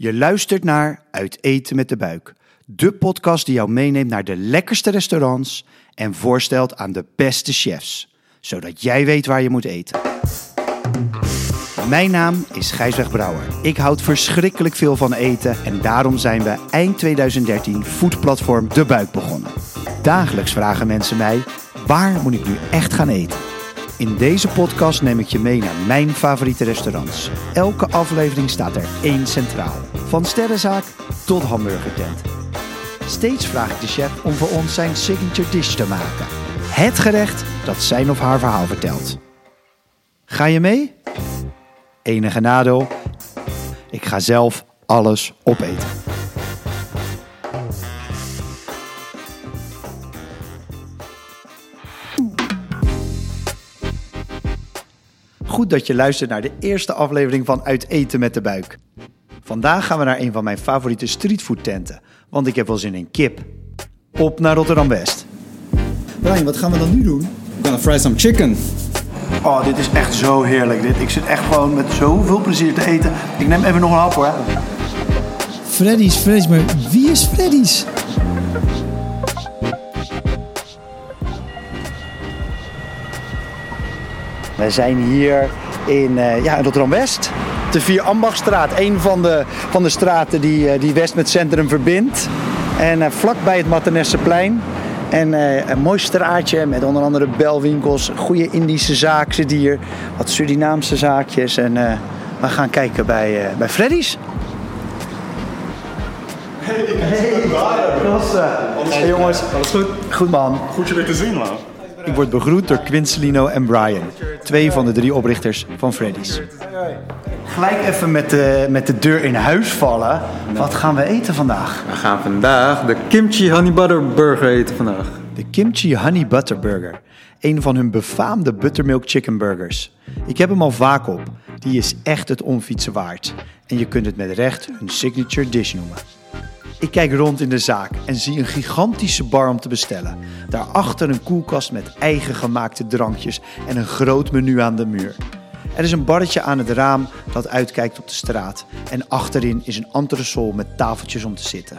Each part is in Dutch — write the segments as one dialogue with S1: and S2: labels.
S1: Je luistert naar Uit Eten met de Buik. De podcast die jou meeneemt naar de lekkerste restaurants en voorstelt aan de beste chefs. Zodat jij weet waar je moet eten. Mijn naam is Gijsweg Brouwer. Ik houd verschrikkelijk veel van eten en daarom zijn we eind 2013 foodplatform De Buik begonnen. Dagelijks vragen mensen mij, waar moet ik nu echt gaan eten? In deze podcast neem ik je mee naar mijn favoriete restaurants. Elke aflevering staat er één centraal. Van sterrenzaak tot hamburgertent. Steeds vraag ik de chef om voor ons zijn signature dish te maken. Het gerecht dat zijn of haar verhaal vertelt. Ga je mee? Enige nadeel, ik ga zelf alles opeten. Goed dat je luistert naar de eerste aflevering van Uit Eten met de Buik. Vandaag gaan we naar een van mijn favoriete streetfood-tenten, want ik heb wel zin in kip. Op naar Rotterdam West. Brian, wat gaan we dan nu doen?
S2: I'm gonna fry some chicken.
S1: Oh, dit is echt zo heerlijk. Dit. Ik zit echt gewoon met zoveel plezier te eten. Ik neem even nog een hap hoor.
S3: Freddy's, Freddy's, maar wie is Freddy's?
S1: We zijn hier in, eh, ja, in Rotterdam-West. De Vier Ambachtstraat, een van de, van de straten die, eh, die West met Centrum verbindt. En eh, vlakbij het Maternesseplein. En een mooi straatje met onder andere belwinkels, goede Indische zaak zit hier. Wat Surinaamse zaakjes. En we gaan kijken bij, bij Freddy's. Hey, Klasse. Hey jongens.
S2: Alles goed?
S1: Goed man.
S4: Goed je weer te zien, man.
S1: Ik word begroet door Quincelino en Brian, twee van de drie oprichters van Freddy's. Gelijk even met de, met de deur in huis vallen. Wat gaan we eten vandaag?
S2: We gaan vandaag de kimchi honey butter burger eten vandaag.
S1: De Kimchi Honey Butter Burger. Een van hun befaamde buttermilk chicken burgers. Ik heb hem al vaak op. Die is echt het omfietsen waard. En je kunt het met recht hun signature dish noemen. Ik kijk rond in de zaak en zie een gigantische bar om te bestellen. Daarachter een koelkast met eigen gemaakte drankjes en een groot menu aan de muur. Er is een barretje aan het raam dat uitkijkt op de straat. En achterin is een entresol met tafeltjes om te zitten.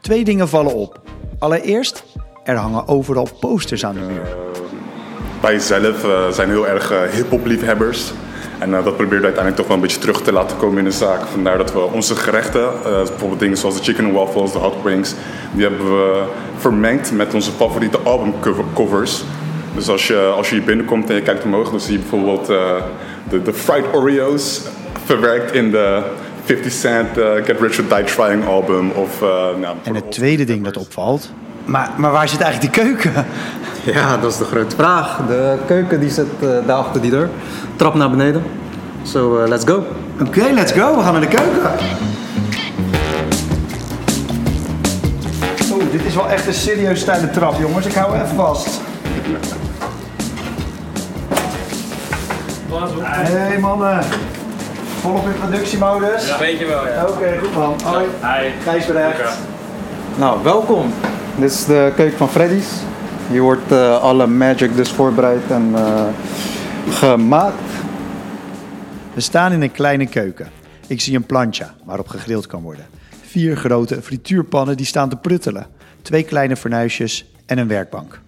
S1: Twee dingen vallen op. Allereerst, er hangen overal posters aan de muur.
S4: Wij zelf eh, zijn heel erg eh, hip-hop liefhebbers. En eh, dat proberen we uiteindelijk toch wel een beetje terug te laten komen in de zaak. Vandaar dat we onze gerechten, eh, bijvoorbeeld dingen zoals de chicken waffles, de hot wings, die hebben we vermengd met onze favoriete albumcovers. Dus als je, als je hier binnenkomt en je kijkt omhoog, dan zie je bijvoorbeeld eh, de, de fried Oreos verwerkt in de 50 Cent Get Rich or Die Trying album. Of, eh, nou,
S1: En het tweede ding dat opvalt. Maar, maar waar zit eigenlijk die keuken?
S2: Ja, dat is de grote vraag. De keuken die zit uh, daar achter die deur. Trap naar beneden. So uh, let's go.
S1: Oké, let's go. We gaan naar de keuken. Oh, dit is wel echt een serieus steile trap, jongens. Ik hou even vast. Hey mannen. Volop in productiemodus?
S5: Dat weet je wel, ja.
S1: Oké, goed man. Hoi.
S5: Hi.
S2: Nou, welkom. Dit is de keuken van Freddy's. Hier wordt eh, alle magic dus voorbereid en eh, gemaakt.
S1: We staan in een kleine keuken. Ik zie een plancha waarop gegrild kan worden. Vier grote frituurpannen die staan te pruttelen. Twee kleine fornuisjes en een werkbank.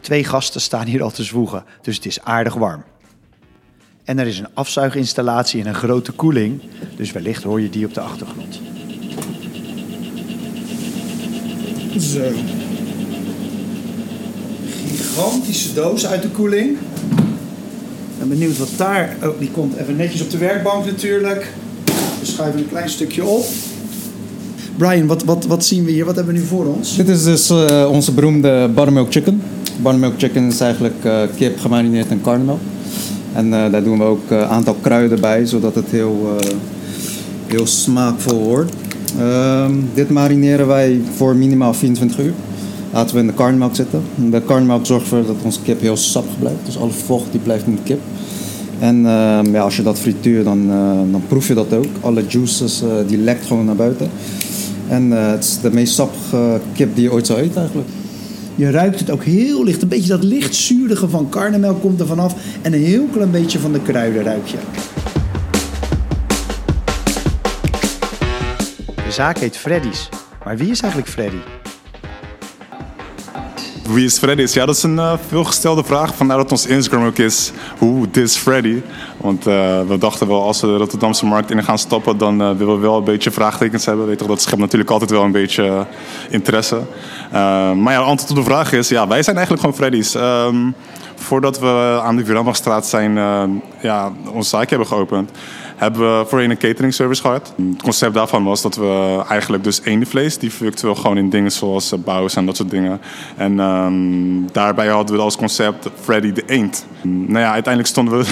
S1: Twee gasten staan hier al te zwoegen, dus het is aardig warm. En er is een afzuiginstallatie en een grote koeling, dus wellicht hoor je die op de achtergrond. Zo. Gigantische doos uit de koeling. Ik ben benieuwd wat daar. Oh, die komt even netjes op de werkbank natuurlijk. We schuiven een klein stukje op. Brian, wat, wat, wat zien we hier? Wat hebben we nu voor ons?
S2: Dit is dus eh, onze beroemde buttermilk chicken. Buttermilk chicken is eigenlijk eh, kip gemarineerd in karnemelk. En eh, daar doen we ook een aantal kruiden bij, zodat het heel, heel smaakvol wordt. Ehm, dit marineren wij voor minimaal 24 uur. Laten we in de karnemelk zitten. De karnemelk zorgt ervoor dat onze kip heel sappig blijft. Dus alle vocht die blijft in de kip. En ehm, ja, als je dat frituurt, dan, eh, dan proef je dat ook. Alle juices eh, die lekt gewoon naar buiten. En eh, het is de meest sappige kip die je ooit zou eten eigenlijk.
S1: Je ruikt het ook heel licht. Een beetje dat licht zurige van karnemelk komt er vanaf. En een heel klein beetje van de kruiden ruik je. zaak heet Freddy's. Maar wie is eigenlijk Freddy?
S4: Wie is Freddy? Ja, dat is een uh, veelgestelde vraag. Vandaar dat ons Instagram ook is, hoe is Freddy? Want uh, we dachten wel, als we de Rotterdamse markt in gaan stappen... dan uh, willen we wel een beetje vraagtekens hebben. Weet toch, dat schept natuurlijk altijd wel een beetje interesse. maar ja, het antwoord op de vraag is, ja, wij zijn eigenlijk gewoon Freddy's. Um, voordat we aan de Viranbachstraat zijn, ja, ons zaak hebben geopend hebben we voorheen een catering service gehad. Het concept daarvan was dat we eigenlijk dus vlees die virtueel gewoon in dingen zoals uh, bouwen en dat soort dingen. En um, daarbij hadden we als concept Freddy de Eend. Nou ja, uiteindelijk stonden we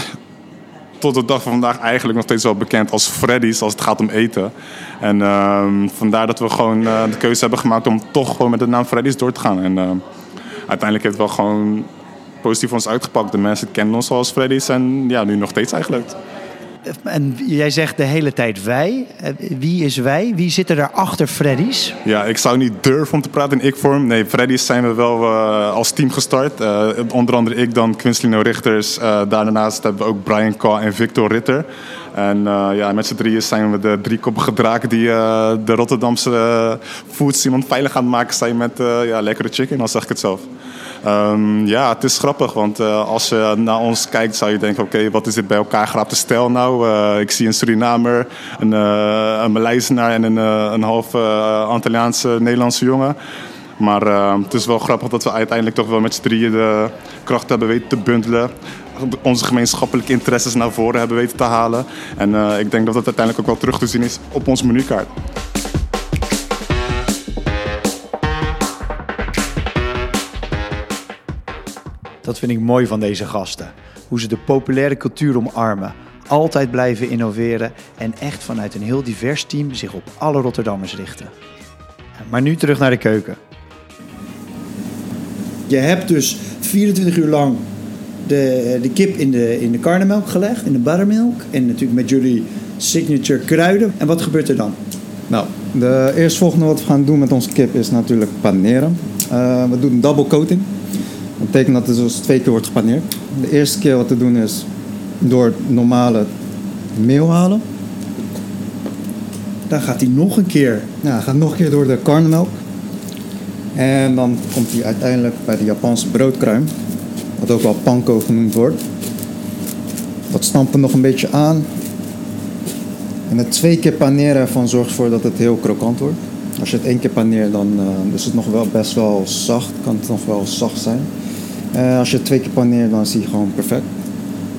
S4: tot de dag van vandaag eigenlijk nog steeds wel bekend als Freddy's als het gaat om eten. En um, vandaar dat we gewoon uh, de keuze hebben gemaakt om toch gewoon met de naam Freddy's door te gaan. En uh, uiteindelijk heeft het wel gewoon positief ons uitgepakt. De mensen kennen ons als Freddy's en ja, nu nog steeds eigenlijk.
S1: En jij zegt de hele tijd wij. Eh, wie is wij? Wie zit er achter Freddy's?
S4: Ja, ik zou niet durven om te praten in ik-vorm. Nee, Freddy's zijn we wel uh, als team gestart. Uh, onder andere ik dan, Quinslino Richters. Daarnaast hebben we ook Brian Kaw en Victor Ritter. En ja, met z'n drieën zijn we de driekoppige draken die de Rotterdamse foods iemand veilig aan het maken zijn met ja, lekkere chicken, dan zeg ik het zelf. Um, ja, het is grappig, want uh, als je naar ons kijkt, zou je denken: oké, wat is dit bij elkaar gerapte stijl nou? Uh, ik zie een Surinamer, een, uh, een en een, een half Antilliaanse Nederlandse jongen. Maar ehm, het is wel grappig dat we uiteindelijk toch wel met z'n drieën de kracht hebben weten te bundelen. Onze gemeenschappelijke interesses naar voren hebben weten te halen. En ik denk dat dat uiteindelijk ook wel terug te zien is op onze menukaart.
S1: Dat vind ik mooi van deze gasten. Hoe ze de populaire cultuur omarmen, altijd blijven innoveren en echt vanuit een heel divers team zich op alle Rotterdammers richten. Maar nu terug naar de keuken. Je hebt dus 24 uur lang de, de kip in de, in de karnemelk gelegd, in de buttermilk. En natuurlijk met jullie signature kruiden. En wat gebeurt er dan?
S2: Nou, de eerstvolgende wat we gaan doen met onze kip is natuurlijk paneren. Uh, we doen een double coating. Dat betekent dat het dus twee keer wordt gepaneerd. De eerste keer wat te doen is door normale meel halen.
S1: Dan gaat hij nog een keer.
S2: Ja, gaat nog een keer door de karnemelk. En dan komt hij uiteindelijk bij de Japanse broodkruim. Wat ook wel panko genoemd wordt. Dat stampen nog een beetje aan. En het twee keer paneren ervan zorgt ervoor dat het heel krokant wordt. Als je het één keer paneert, dan uh, is het nog wel best wel zacht. Kan het nog wel zacht zijn. Uh, als je het twee keer paneert, dan is hij gewoon perfect.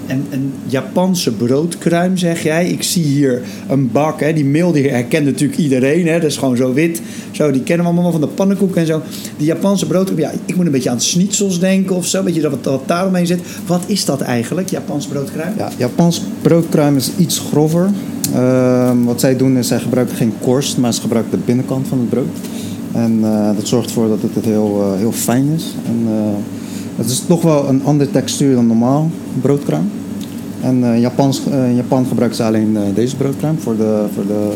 S1: En een Japanse broodkruim, zeg jij. Ik zie hier een bak. Hè. Die meel die herkent natuurlijk iedereen. Hè. Dat is gewoon zo wit. Zo, die kennen we allemaal van de pannenkoek en zo. Die Japanse broodkruim. Ja, ik moet een beetje aan schnitzels denken of zo. Weet je, dat wat, wat daaromheen zit. Wat is dat eigenlijk, Japans broodkruim?
S2: Ja, Japans broodkruim is iets grover. Uh, wat zij doen is, zij gebruiken geen korst, maar ze gebruiken de binnenkant van het brood. En uh, dat zorgt ervoor dat het heel, uh, heel fijn is. En, het is toch wel een andere textuur dan normaal broodkruim. En uh, Japans, uh, in Japan gebruiken ze alleen uh, deze broodkruim voor de, voor de,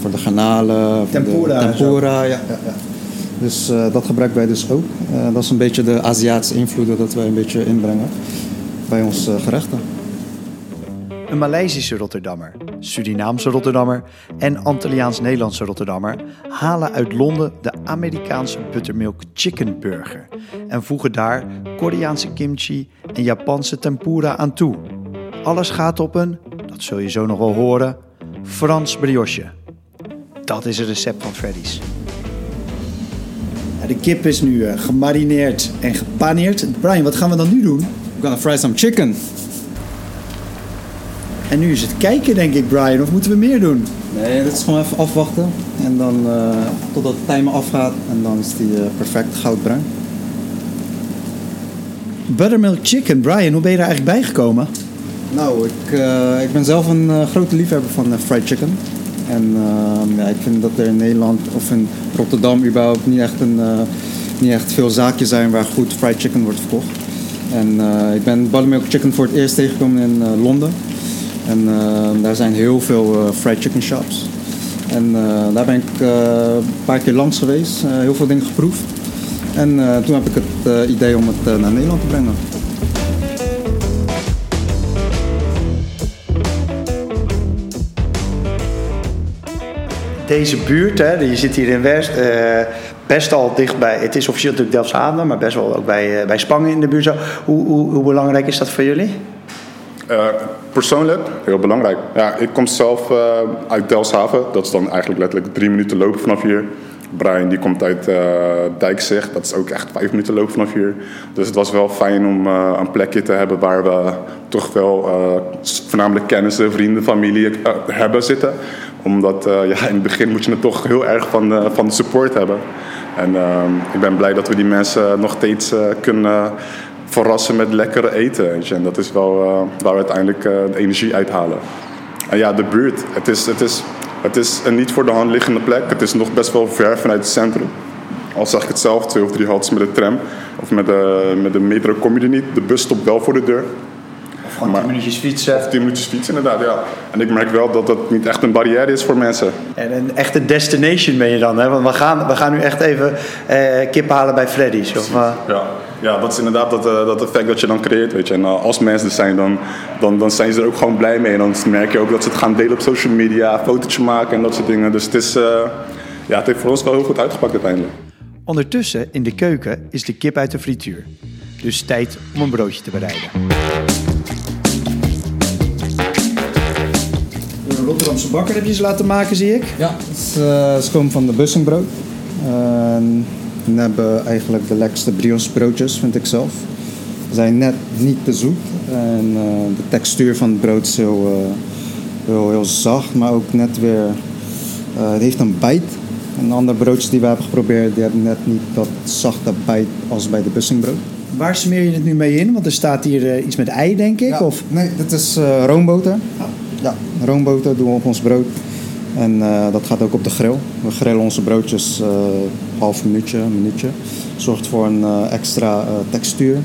S2: voor de garnalen.
S1: Tempura.
S2: De tempura, ja, ja, ja, Dus dat gebruiken wij dus ook. dat is een beetje de Aziatische invloeden dat wij een beetje inbrengen bij onze gerechten.
S1: Een Maleisische Rotterdammer, Surinaamse Rotterdammer en Antilliaans-Nederlandse Rotterdammer halen uit Londen de Amerikaanse buttermilk chicken burger en voegen daar Koreaanse kimchi en Japanse tempura aan toe. Alles gaat op een, dat zul je zo nog wel horen, Frans brioche. Dat is het recept van Freddy's. De kip is nu eh, gemarineerd en gepaneerd. Brian, wat gaan we dan nu doen?
S2: We're gonna fry some chicken.
S1: En nu is het kijken, denk ik, Brian. Of moeten we meer doen?
S2: Nee, dit is gewoon even afwachten. En dan uh, totdat de timer afgaat. En dan is die uh, perfect goudbruin.
S1: Buttermilk chicken. Brian, hoe ben je daar eigenlijk bij gekomen?
S2: Nou, ik, uh, ik ben zelf een grote liefhebber van fried chicken. En ja, ik vind dat er in Nederland of in Rotterdam überhaupt niet echt, een, niet echt veel zaakjes zijn waar goed fried chicken wordt verkocht. En ik ben buttermilk chicken voor het eerst tegengekomen in Londen. En uh, daar zijn heel veel uh, fried chicken shops. En uh, daar ben ik een paar keer langs geweest, heel veel dingen geproefd. En toen heb ik het idee om het naar Nederland te brengen.
S1: deze buurt, hè, je zit hier in West, eh, best al dichtbij. Het is officieel natuurlijk Delfshaven, maar best wel ook bij, eh, bij Spangen in de buurt. Zo. Hoe, hoe, hoe belangrijk is dat voor jullie?
S4: Eh, persoonlijk, heel belangrijk. Ja, ik kom zelf eh, uit Delfshaven. Dat is dan eigenlijk letterlijk drie minuten lopen vanaf hier. Brian die komt uit eh Dijkzicht. Dat is ook echt vijf minuten lopen vanaf hier. Dus het was wel fijn om eh, een plekje te hebben waar we toch wel voornamelijk kennissen, vrienden, familie hebben zitten. Omdat ja, in het begin moet je het toch heel erg van, van de support hebben. En ehm, ik ben blij dat we die mensen nog steeds kunnen verrassen met lekkere eten. En dat is wel eh, waar we uiteindelijk eh, de energie uithalen. En ja, de buurt. Het is, het, is, het is een niet voor de hand liggende plek. Het is nog best wel ver vanuit het centrum. Al zag ik het zelf, twee of drie haltes met de tram. Of met de, met de metro kom je er niet. De bus stopt wel voor de deur.
S1: Gewoon
S4: Maar-
S1: 10 minuutjes fietsen.
S4: Of 10 minuutjes fietsen inderdaad, ja. En ik merk wel dat dat niet echt een barrière is voor mensen.
S1: En een echte destination ben je dan, hè? Want we gaan, we gaan nu echt even eh kip halen bij Freddy's. Of,
S4: Ja, ja dat is inderdaad dat, eh, dat effect dat je dan creëert, weet je. En eh, als mensen er zijn, dan, dan, dan zijn ze er ook gewoon blij mee. En dan merk je ook dat ze het gaan delen op social media, fotootje maken en dat soort dingen. Dus het is, ja, het heeft voor ons wel heel goed uitgepakt uiteindelijk.
S1: Ondertussen in de keuken is de kip uit de frituur. Dus tijd om een broodje te bereiden. Rotterdamse bakker heb je ze laten maken, zie ik.
S2: Ja, het is, eh, ze komen van de Bussingbrood. En we hebben eigenlijk de lekkerste brioche broodjes, vind ik zelf. Ze zijn net niet te zoet. En eh, de textuur van het brood is heel, eh, heel, heel zacht, maar ook net weer... eh, het heeft een bijt. En de andere broodjes die we hebben geprobeerd, die hebben net niet dat zachte bijt als bij de Bussingbrood.
S1: Waar smeer je het nu mee in? Want er staat hier eh, iets met ei, denk ik.
S2: Ja,
S1: Of...
S2: Nee, dit is eh, roomboter. Ja, roomboter doen we op ons brood. En eh, dat gaat ook op de grill. We grillen onze broodjes eh half minuutje, een minuutje. Zorgt voor een eh, extra textuur.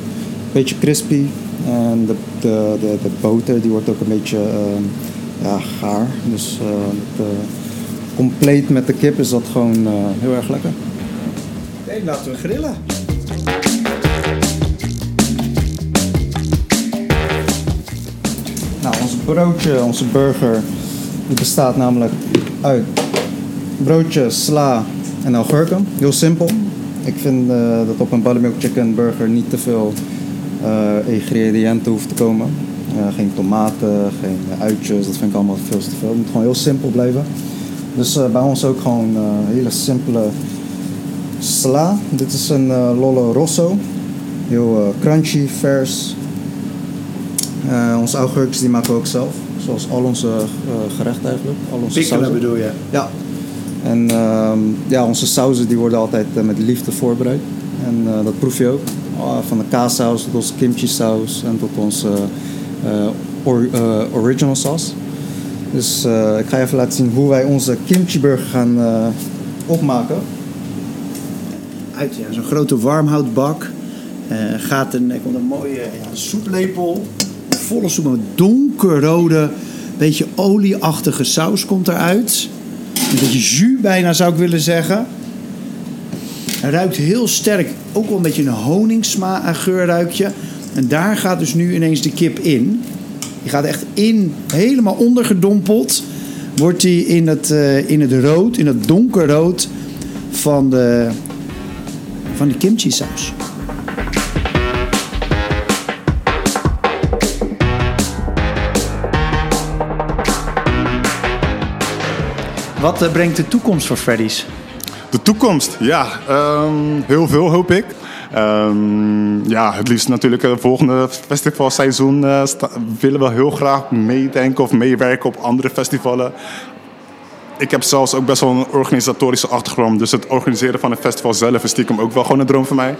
S2: Beetje crispy. En de, de, de, boter die wordt ook een beetje ja, gaar. Dus compleet met de kip is dat gewoon heel erg lekker.
S1: Oké, laten we grillen.
S2: Broodje, onze burger, die bestaat namelijk uit broodje, sla en augurken. Heel simpel. Ik vind eh, dat op een buttermilk chicken burger niet te veel eh, ingrediënten hoeft te komen. Eh, geen tomaten, geen uitjes, dat vind ik allemaal veel te veel. Het moet gewoon heel simpel blijven. Dus bij ons ook gewoon hele simpele sla. Dit is een Lollo Rosso. Heel crunchy, vers, eh, onze augurkjes die maken we ook zelf. Zoals al onze eh, gerechten eigenlijk. Al onze
S1: Pikkelen
S2: sauzen.
S1: bedoel je?
S2: Ja. En ehm, ja, onze sauzen die worden altijd eh, met liefde voorbereid. En dat proef je ook. Ah, van de kaassaus tot onze kimchi saus en tot onze or- original saus. Dus ik ga even laten zien hoe wij onze kimchi burger gaan opmaken.
S1: Uit ja, zo'n grote warmhoutbak gaat een, er komt een mooie ja, soeplepel. Een volle soep met donkerrode, beetje olieachtige saus komt eruit. Een beetje jus bijna zou ik willen zeggen. Het ruikt heel sterk. Ook wel een beetje een honingsma en geurruikje. En daar gaat dus nu ineens de kip in. Die gaat echt in, helemaal ondergedompeld. Wordt die in het, eh, in het rood, in het donkerrood van de, van die kimchi saus. Wat eh, brengt de toekomst voor Freddy's?
S4: De toekomst, ja, ehm, heel veel hoop ik. Ehm, ja, het liefst natuurlijk het volgende festivalseizoen eh, sta- willen we heel graag meedenken of meewerken op andere festivalen. Ik heb zelfs ook best wel een organisatorische achtergrond, dus het organiseren van een festival zelf is stiekem ook wel gewoon een droom voor mij.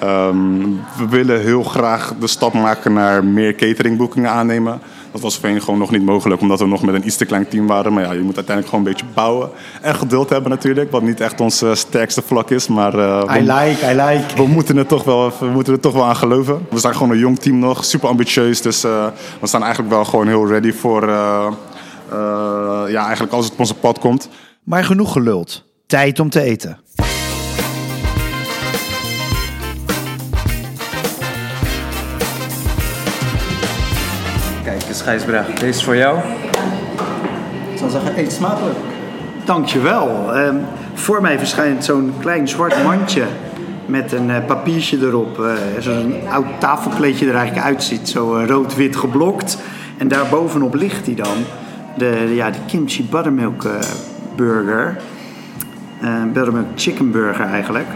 S4: Ehm, we willen heel graag de stap maken naar meer cateringboekingen aannemen. Dat was voorheen gewoon nog niet mogelijk, omdat we nog met een iets te klein team waren. Maar ja, je moet uiteindelijk gewoon een beetje bouwen. En geduld hebben natuurlijk, wat niet echt ons eh, sterkste vlak is. Maar eh, we,
S1: I like, I like.
S4: we, moeten het toch wel, we moeten er toch wel aan geloven. We zijn gewoon een jong team nog, super ambitieus. Dus eh, we staan eigenlijk wel gewoon heel ready voor ja, eigenlijk als het op onze pad komt.
S1: Maar genoeg geluld. Tijd om te eten.
S5: Kijk eens Gijsbrecht, deze is voor jou.
S2: Ik zou zeggen, eet smakelijk.
S1: Dankjewel. Ehm voor mij verschijnt zo'n klein zwart mandje met een eh, papiertje erop. eh Zo'n oud tafelkleedje er eigenlijk uitziet. Zo eh, rood-wit geblokt. En daarbovenop ligt die dan. De, ja, de kimchi buttermilk burger. Eh, buttermilk chicken burger eigenlijk.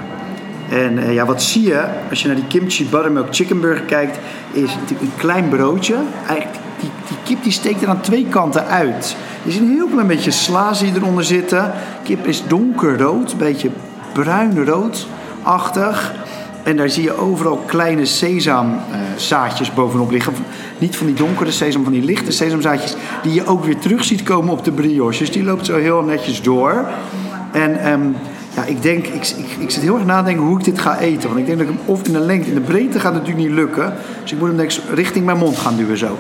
S1: En ja, wat zie je als je naar die kimchi buttermilk chicken burger kijkt, is een klein broodje. Eigenlijk, die, die kip die steekt er aan twee kanten uit. Je ziet een heel klein beetje sla je eronder zitten. Kip is donkerrood, een beetje bruinroodachtig. En daar zie je overal kleine sesamzaadjes bovenop liggen. Niet van die donkere sesam, van die lichte sesamzaadjes. Die je ook weer terug ziet komen op de brioche. Dus die loopt zo heel netjes door. En ehm, ja, ik denk, ik, ik, ik zit heel erg nadenken hoe ik dit ga eten. Want ik denk dat ik hem of in de lengte, in de breedte gaat het natuurlijk niet lukken. Dus ik moet hem ik richting mijn mond gaan duwen zo.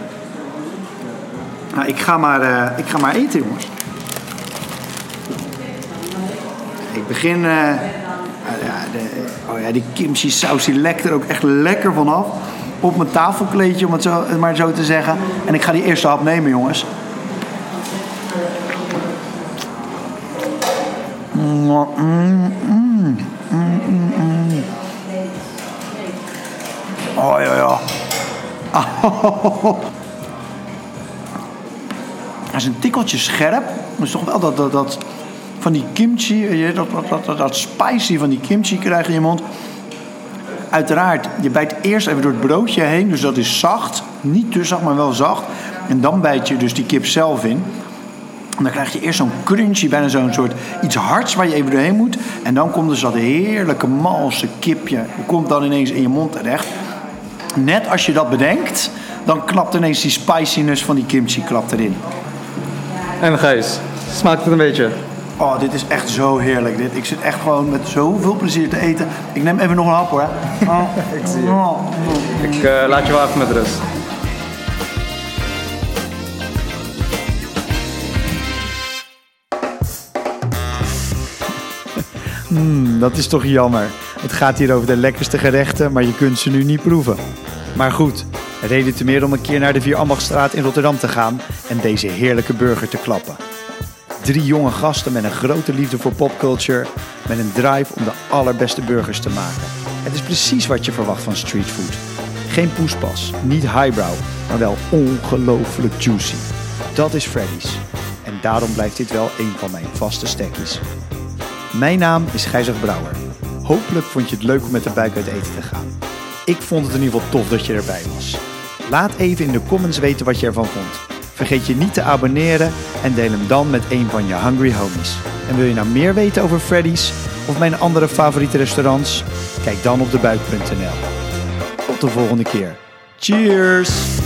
S1: Nou, ik ga maar, eh, ik ga maar eten, jongens. Ik begin. eh, ja, de, oh ja, die kimchi saus die lekt er ook echt lekker vanaf. Op mijn tafelkleedje, om het zo, maar zo te zeggen. En ik ga die eerste hap nemen, jongens. Mm, mm, mm. Oh ja, ja. Is een tikkeltje scherp. Is toch wel dat, dat, van die kimchi, dat, dat, dat, dat spicy van die kimchi krijg je in je mond. Uiteraard, je bijt eerst even door het broodje heen, dus dat is zacht. Niet te zacht, maar wel zacht. En dan bijt je dus die kip zelf in. En dan krijg je eerst zo'n crunchy, bijna zo'n soort iets hards waar je even doorheen moet. En dan komt dus dat heerlijke malse kipje. komt dan ineens in je mond terecht. Net als je dat bedenkt, dan klapt ineens die spiciness van die kimchi klapt erin.
S2: En Gijs, smaakt het een beetje?
S1: Oh, dit is echt zo heerlijk. Dit. Ik zit echt gewoon met zoveel plezier te eten. Ik neem even nog een hap hoor. Oh.
S2: Ik zie je.
S1: Oh.
S2: Ik eh, laat je wel even met rust.
S1: Dat is toch jammer. Het gaat hier over de lekkerste gerechten, maar je kunt ze nu niet proeven. Maar goed, reden te meer om een keer naar de Vier Ambachtstraat in Rotterdam te gaan en deze heerlijke burger te klappen. Drie jonge gasten met een grote liefde voor popculture, met een drive om de allerbeste burgers te maken. Het is precies wat je verwacht van streetfood. Geen poespas, niet highbrow, maar wel ongelooflijk juicy. Dat is Freddy's. En daarom blijft dit wel een van mijn vaste stekkies. Mijn naam is Gijzig Brouwer. Hopelijk vond je het leuk om met de buik uit eten te gaan. Ik vond het in ieder geval tof dat je erbij was. Laat even in de comments weten wat je ervan vond. Vergeet je niet te abonneren en deel hem dan met een van je hungry homies. En wil je nou meer weten over Freddy's of mijn andere favoriete restaurants? Kijk dan op debuik.nl. Tot de volgende keer. Cheers!